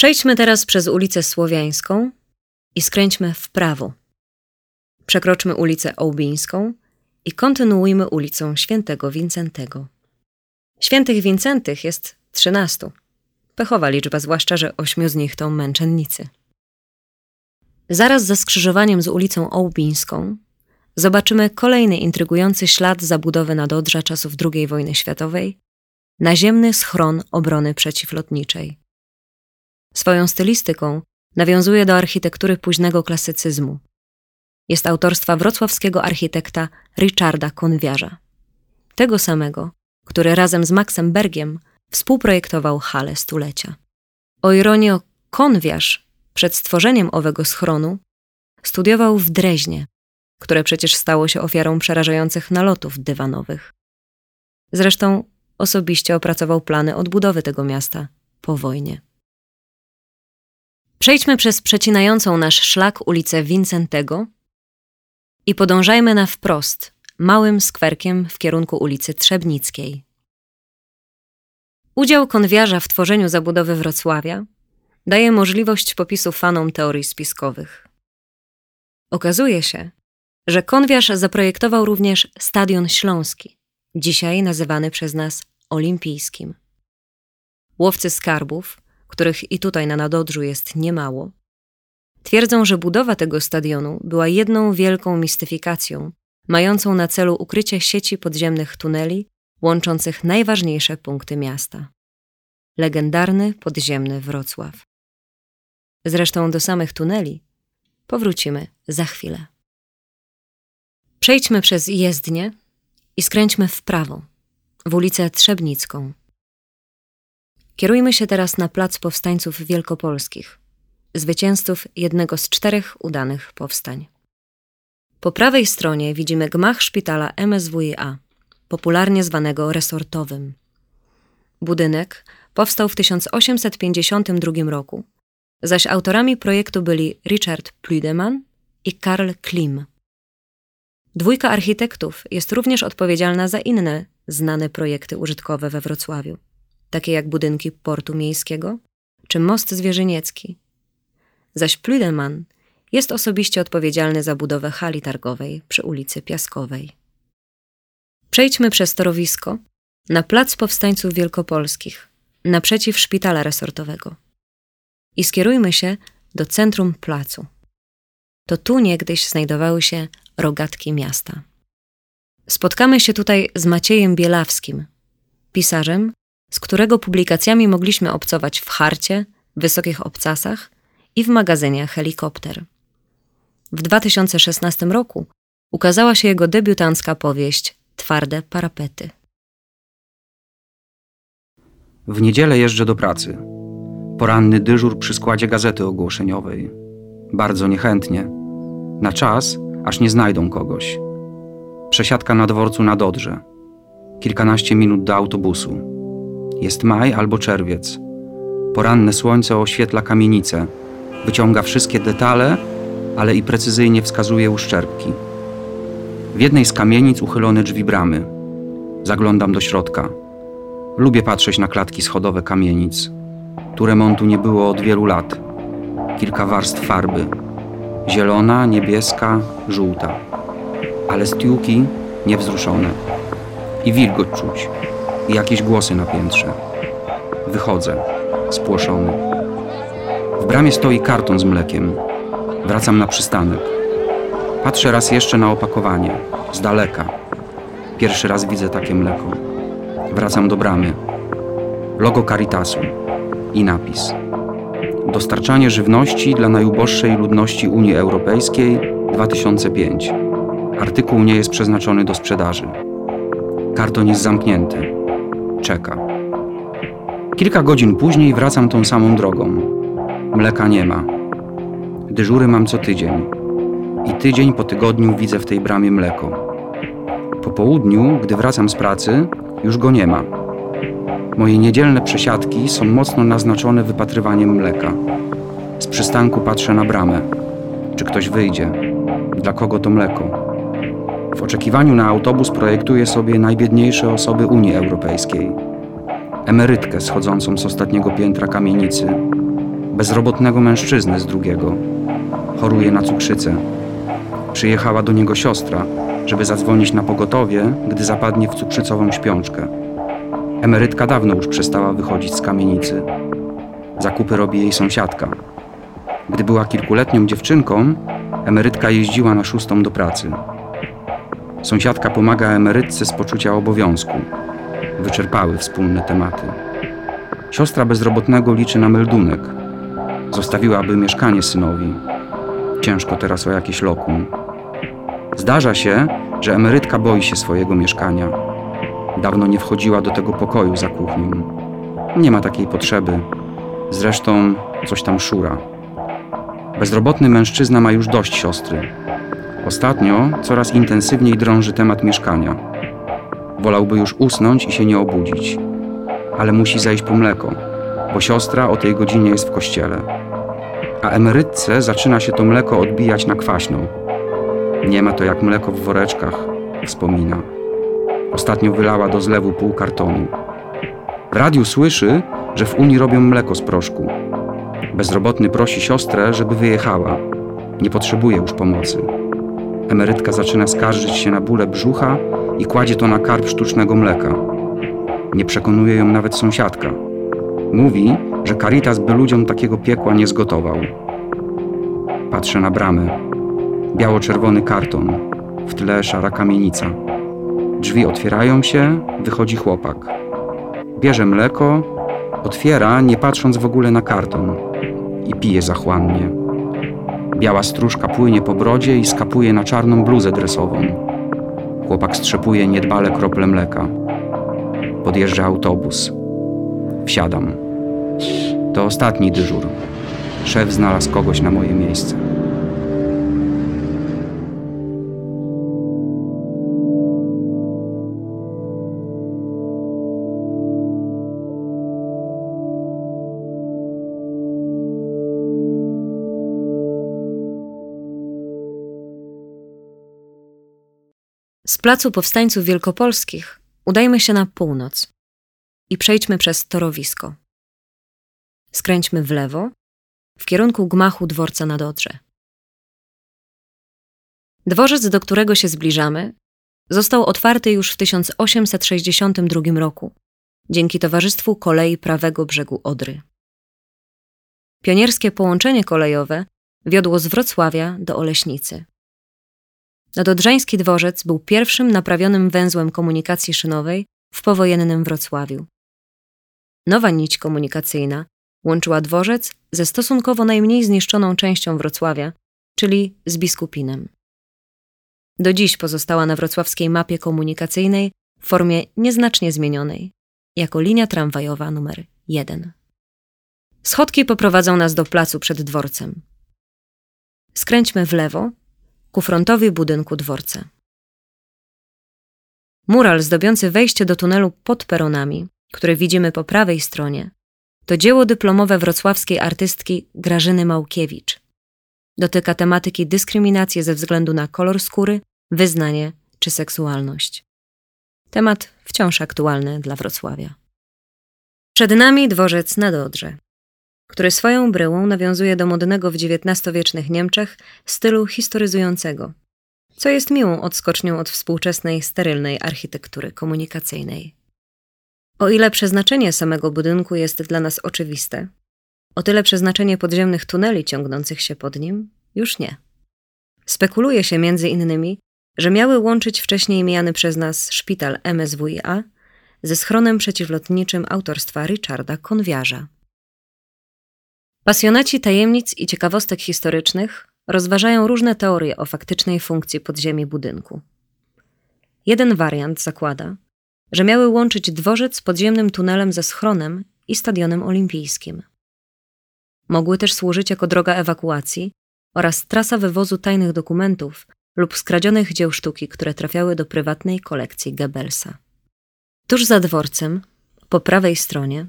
Przejdźmy teraz przez ulicę Słowiańską i skręćmy w prawo. Przekroczmy ulicę Ołbińską i kontynuujmy ulicą Świętego Wincentego. Świętych Wincentych jest trzynastu. Pechowa liczba, zwłaszcza, że ośmiu z nich to męczennicy. Zaraz za skrzyżowaniem z ulicą Ołbińską zobaczymy kolejny intrygujący ślad zabudowy nadodrza czasów II wojny światowej naziemny schron obrony przeciwlotniczej. Swoją stylistyką nawiązuje do architektury późnego klasycyzmu. Jest autorstwa wrocławskiego architekta Richarda Konwiarza. Tego samego, który razem z Maxem Bergiem współprojektował halę stulecia. O ironio, Konwiarz przed stworzeniem owego schronu studiował w Dreźnie, które przecież stało się ofiarą przerażających nalotów dywanowych. Zresztą osobiście opracował plany odbudowy tego miasta po wojnie. Przejdźmy przez przecinającą nasz szlak ulicę Wincentego i podążajmy na wprost, małym skwerkiem w kierunku ulicy Trzebnickiej. Udział konwiarza w tworzeniu zabudowy Wrocławia daje możliwość popisu fanom teorii spiskowych. Okazuje się, że konwiarz zaprojektował również Stadion Śląski, dzisiaj nazywany przez nas Olimpijskim. Łowcy skarbów, których i tutaj na Nadodrzu jest niemało, twierdzą, że budowa tego stadionu była jedną wielką mistyfikacją, mającą na celu ukrycie sieci podziemnych tuneli łączących najważniejsze punkty miasta. Legendarny podziemny Wrocław. Zresztą do samych tuneli powrócimy za chwilę. Przejdźmy przez jezdnię i skręćmy w prawo, w ulicę Trzebnicką. Kierujmy się teraz na plac powstańców wielkopolskich, zwycięzców jednego z czterech udanych powstań. Po prawej stronie widzimy gmach szpitala MSWiA, popularnie zwanego resortowym. Budynek powstał w 1852 roku, zaś autorami projektu byli Richard Plüdemann i Karl Klim. Dwójka architektów jest również odpowiedzialna za inne znane projekty użytkowe we Wrocławiu, takie jak budynki portu miejskiego czy most zwierzyniecki. Zaś Plüdemann jest osobiście odpowiedzialny za budowę hali targowej przy ulicy Piaskowej. Przejdźmy przez torowisko na Plac Powstańców Wielkopolskich, naprzeciw szpitala resortowego. I skierujmy się do centrum placu. To tu niegdyś znajdowały się rogatki miasta. Spotkamy się tutaj z Maciejem Bielawskim, pisarzem, z którego publikacjami mogliśmy obcować w harcie, wysokich obcasach i w magazynie Helikopter. W 2016 roku ukazała się jego debiutancka powieść Twarde parapety. W niedzielę jeżdżę do pracy. Poranny dyżur przy składzie gazety ogłoszeniowej. Bardzo niechętnie. Na czas, aż nie znajdą kogoś. Przesiadka na dworcu na Dodrze. Kilkanaście minut do autobusu. Jest maj albo czerwiec. Poranne słońce oświetla kamienicę. Wyciąga wszystkie detale, ale i precyzyjnie wskazuje uszczerbki. W jednej z kamienic uchylone drzwi bramy. Zaglądam do środka. Lubię patrzeć na klatki schodowe kamienic. Tu remontu nie było od wielu lat. Kilka warstw farby. Zielona, niebieska, żółta. Ale stiuki niewzruszone. I wilgoć czuć. I jakieś głosy na piętrze. Wychodzę, spłoszony. W bramie stoi karton z mlekiem. Wracam na przystanek. Patrzę raz jeszcze na opakowanie, z daleka. Pierwszy raz widzę takie mleko. Wracam do bramy. Logo Caritasu i napis. Dostarczanie żywności dla najuboższej ludności Unii Europejskiej 2005. Artykuł nie jest przeznaczony do sprzedaży. Karton jest zamknięty. Czeka. Kilka godzin później wracam tą samą drogą. Mleka nie ma. Dyżury mam co tydzień. I tydzień po tygodniu widzę w tej bramie mleko. Po południu, gdy wracam z pracy, już go nie ma. Moje niedzielne przesiadki są mocno naznaczone wypatrywaniem mleka. Z przystanku patrzę na bramę. Czy ktoś wyjdzie? Dla kogo to mleko? W oczekiwaniu na autobus projektuję sobie najbiedniejsze osoby Unii Europejskiej. Emerytkę schodzącą z ostatniego piętra kamienicy, bezrobotnego mężczyznę z drugiego. Choruje na cukrzycę. Przyjechała do niego siostra, żeby zadzwonić na pogotowie, gdy zapadnie w cukrzycową śpiączkę. Emerytka dawno już przestała wychodzić z kamienicy. Zakupy robi jej sąsiadka. Gdy była kilkuletnią dziewczynką, emerytka jeździła na szóstą do pracy. Sąsiadka pomaga emerytce z poczucia obowiązku. Wyczerpały wspólne tematy. Siostra bezrobotnego liczy na meldunek. Zostawiłaby mieszkanie synowi. Ciężko teraz o jakieś lokum. Zdarza się, że emerytka boi się swojego mieszkania. Dawno nie wchodziła do tego pokoju za kuchnią. Nie ma takiej potrzeby. Zresztą coś tam szura. Bezrobotny mężczyzna ma już dość siostry. Ostatnio coraz intensywniej drąży temat mieszkania. Wolałby już usnąć i się nie obudzić, ale musi zejść po mleko, bo siostra o tej godzinie jest w kościele. A emerytce zaczyna się to mleko odbijać na kwaśno. Nie ma to jak mleko w woreczkach, wspomina. Ostatnio wylała do zlewu pół kartonu. W radiu słyszy, że w Unii robią mleko z proszku. Bezrobotny prosi siostrę, żeby wyjechała. Nie potrzebuje już pomocy. Emerytka zaczyna skarżyć się na bóle brzucha i kładzie to na karp sztucznego mleka. Nie przekonuje ją nawet sąsiadka. Mówi, że Caritas by ludziom takiego piekła nie zgotował. Patrzę na bramę. Biało-czerwony karton. W tle szara kamienica. Drzwi otwierają się, wychodzi chłopak. Bierze mleko, otwiera, nie patrząc w ogóle na karton i pije zachłannie. Biała stróżka płynie po brodzie i skapuje na czarną bluzę dresową. Chłopak strzepuje niedbale krople mleka. Podjeżdża autobus. Wsiadam. To ostatni dyżur. Szef znalazł kogoś na moje miejsce. Z placu powstańców wielkopolskich udajmy się na północ i przejdźmy przez torowisko. Skręćmy w lewo w kierunku gmachu dworca na Dodrze. Dworzec, do którego się zbliżamy, został otwarty już w 1862 roku dzięki Towarzystwu Kolei Prawego Brzegu Odry. Pionierskie połączenie kolejowe wiodło z Wrocławia do Oleśnicy. Nadodrzański dworzec był pierwszym naprawionym węzłem komunikacji szynowej w powojennym Wrocławiu. Nowa nić komunikacyjna łączyła dworzec ze stosunkowo najmniej zniszczoną częścią Wrocławia, czyli z Biskupinem. Do dziś pozostała na wrocławskiej mapie komunikacyjnej w formie nieznacznie zmienionej, jako linia tramwajowa numer 1. Schodki poprowadzą nas do placu przed dworcem. Skręćmy w lewo ku frontowi budynku dworca. Mural zdobiący wejście do tunelu pod peronami, który widzimy po prawej stronie, to dzieło dyplomowe wrocławskiej artystki Grażyny Małkiewicz. Dotyka tematyki dyskryminacji ze względu na kolor skóry, wyznanie czy seksualność. Temat wciąż aktualny dla Wrocławia. Przed nami dworzec na Dodrze, który swoją bryłą nawiązuje do modnego w XIX-wiecznych Niemczech stylu historyzującego, co jest miłą odskocznią od współczesnej, sterylnej architektury komunikacyjnej. O ile przeznaczenie samego budynku jest dla nas oczywiste, o tyle przeznaczenie podziemnych tuneli ciągnących się pod nim już nie. Spekuluje się między innymi, że miały łączyć wcześniej mijany przez nas szpital MSWiA ze schronem przeciwlotniczym autorstwa Richarda Konwiarza. Pasjonaci tajemnic i ciekawostek historycznych rozważają różne teorie o faktycznej funkcji podziemi budynku. Jeden wariant zakłada, że miały łączyć dworzec z podziemnym tunelem ze schronem i stadionem olimpijskim. Mogły też służyć jako droga ewakuacji oraz trasa wywozu tajnych dokumentów lub skradzionych dzieł sztuki, które trafiały do prywatnej kolekcji Goebbelsa. Tuż za dworcem, po prawej stronie,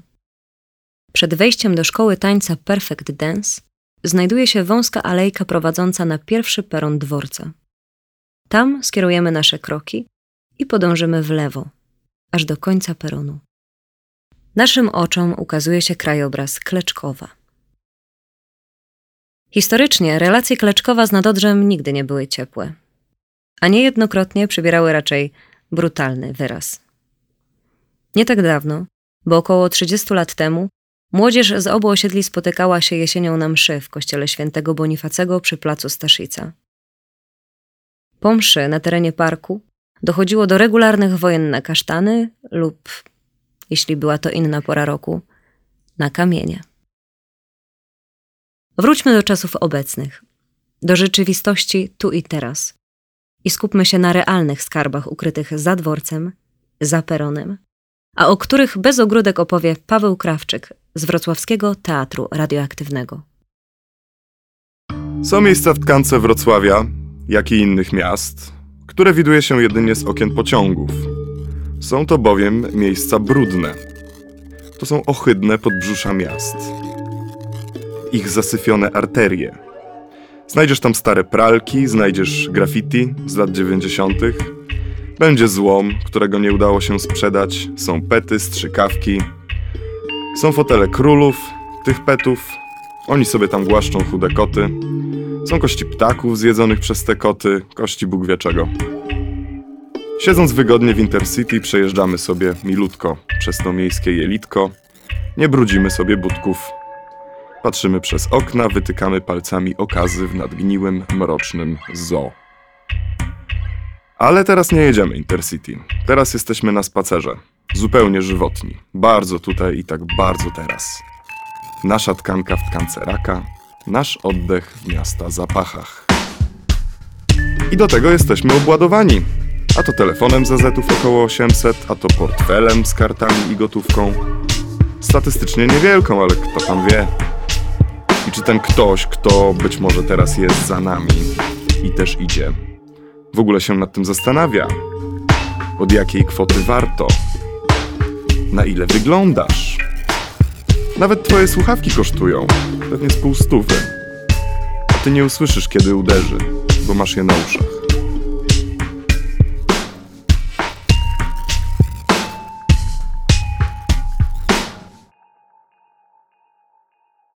przed wejściem do szkoły tańca Perfect Dance znajduje się wąska alejka prowadząca na pierwszy peron dworca. Tam skierujemy nasze kroki i podążymy w lewo, aż do końca peronu. Naszym oczom ukazuje się krajobraz Kleczkowa. Historycznie relacje Kleczkowa z Nadodrzem nigdy nie były ciepłe, a niejednokrotnie przybierały raczej brutalny wyraz. Nie tak dawno, bo około 30 lat temu, młodzież z obu osiedli spotykała się jesienią na mszy w kościele świętego Bonifacego przy placu Staszica. Po mszy na terenie parku dochodziło do regularnych wojen na kasztany lub, jeśli była to inna pora roku, na kamienie. Wróćmy do czasów obecnych, do rzeczywistości tu i teraz i skupmy się na realnych skarbach ukrytych za dworcem, za peronem, a o których bez ogródek opowie Paweł Krawczyk z Wrocławskiego Teatru Radioaktywnego. Są miejsca w tkance Wrocławia, jak i innych miast, które widuje się jedynie z okien pociągów. Są to bowiem miejsca brudne. To są ohydne podbrzusza miast. Ich zasyfione arterie. Znajdziesz tam stare pralki, znajdziesz graffiti z lat 90. Będzie złom, którego nie udało się sprzedać, są pety, strzykawki. Są fotele królów, tych petów. Oni sobie tam głaszczą chude koty. Są kości ptaków zjedzonych przez te koty, kości Bóg wie czego. Siedząc wygodnie w Intercity, przejeżdżamy sobie milutko przez to miejskie jelitko. Nie brudzimy sobie budków. Patrzymy przez okna, wytykamy palcami okazy w nadgniłym, mrocznym zoo. Ale teraz nie jedziemy Intercity. Teraz jesteśmy na spacerze. Zupełnie żywotni. Bardzo tutaj i tak bardzo teraz. Nasza tkanka w tkance raka, nasz oddech w miasta zapachach. I do tego jesteśmy obładowani. A to telefonem za zetów około 800, a to portfelem z kartami i gotówką. Statystycznie niewielką, ale kto tam wie. I czy ten ktoś, kto być może teraz jest za nami i też idzie, w ogóle się nad tym zastanawia? Od jakiej kwoty warto? Na ile wyglądasz? Nawet twoje słuchawki kosztują, pewnie z pół stówy. A ty nie usłyszysz, kiedy uderzy, bo masz je na uszach.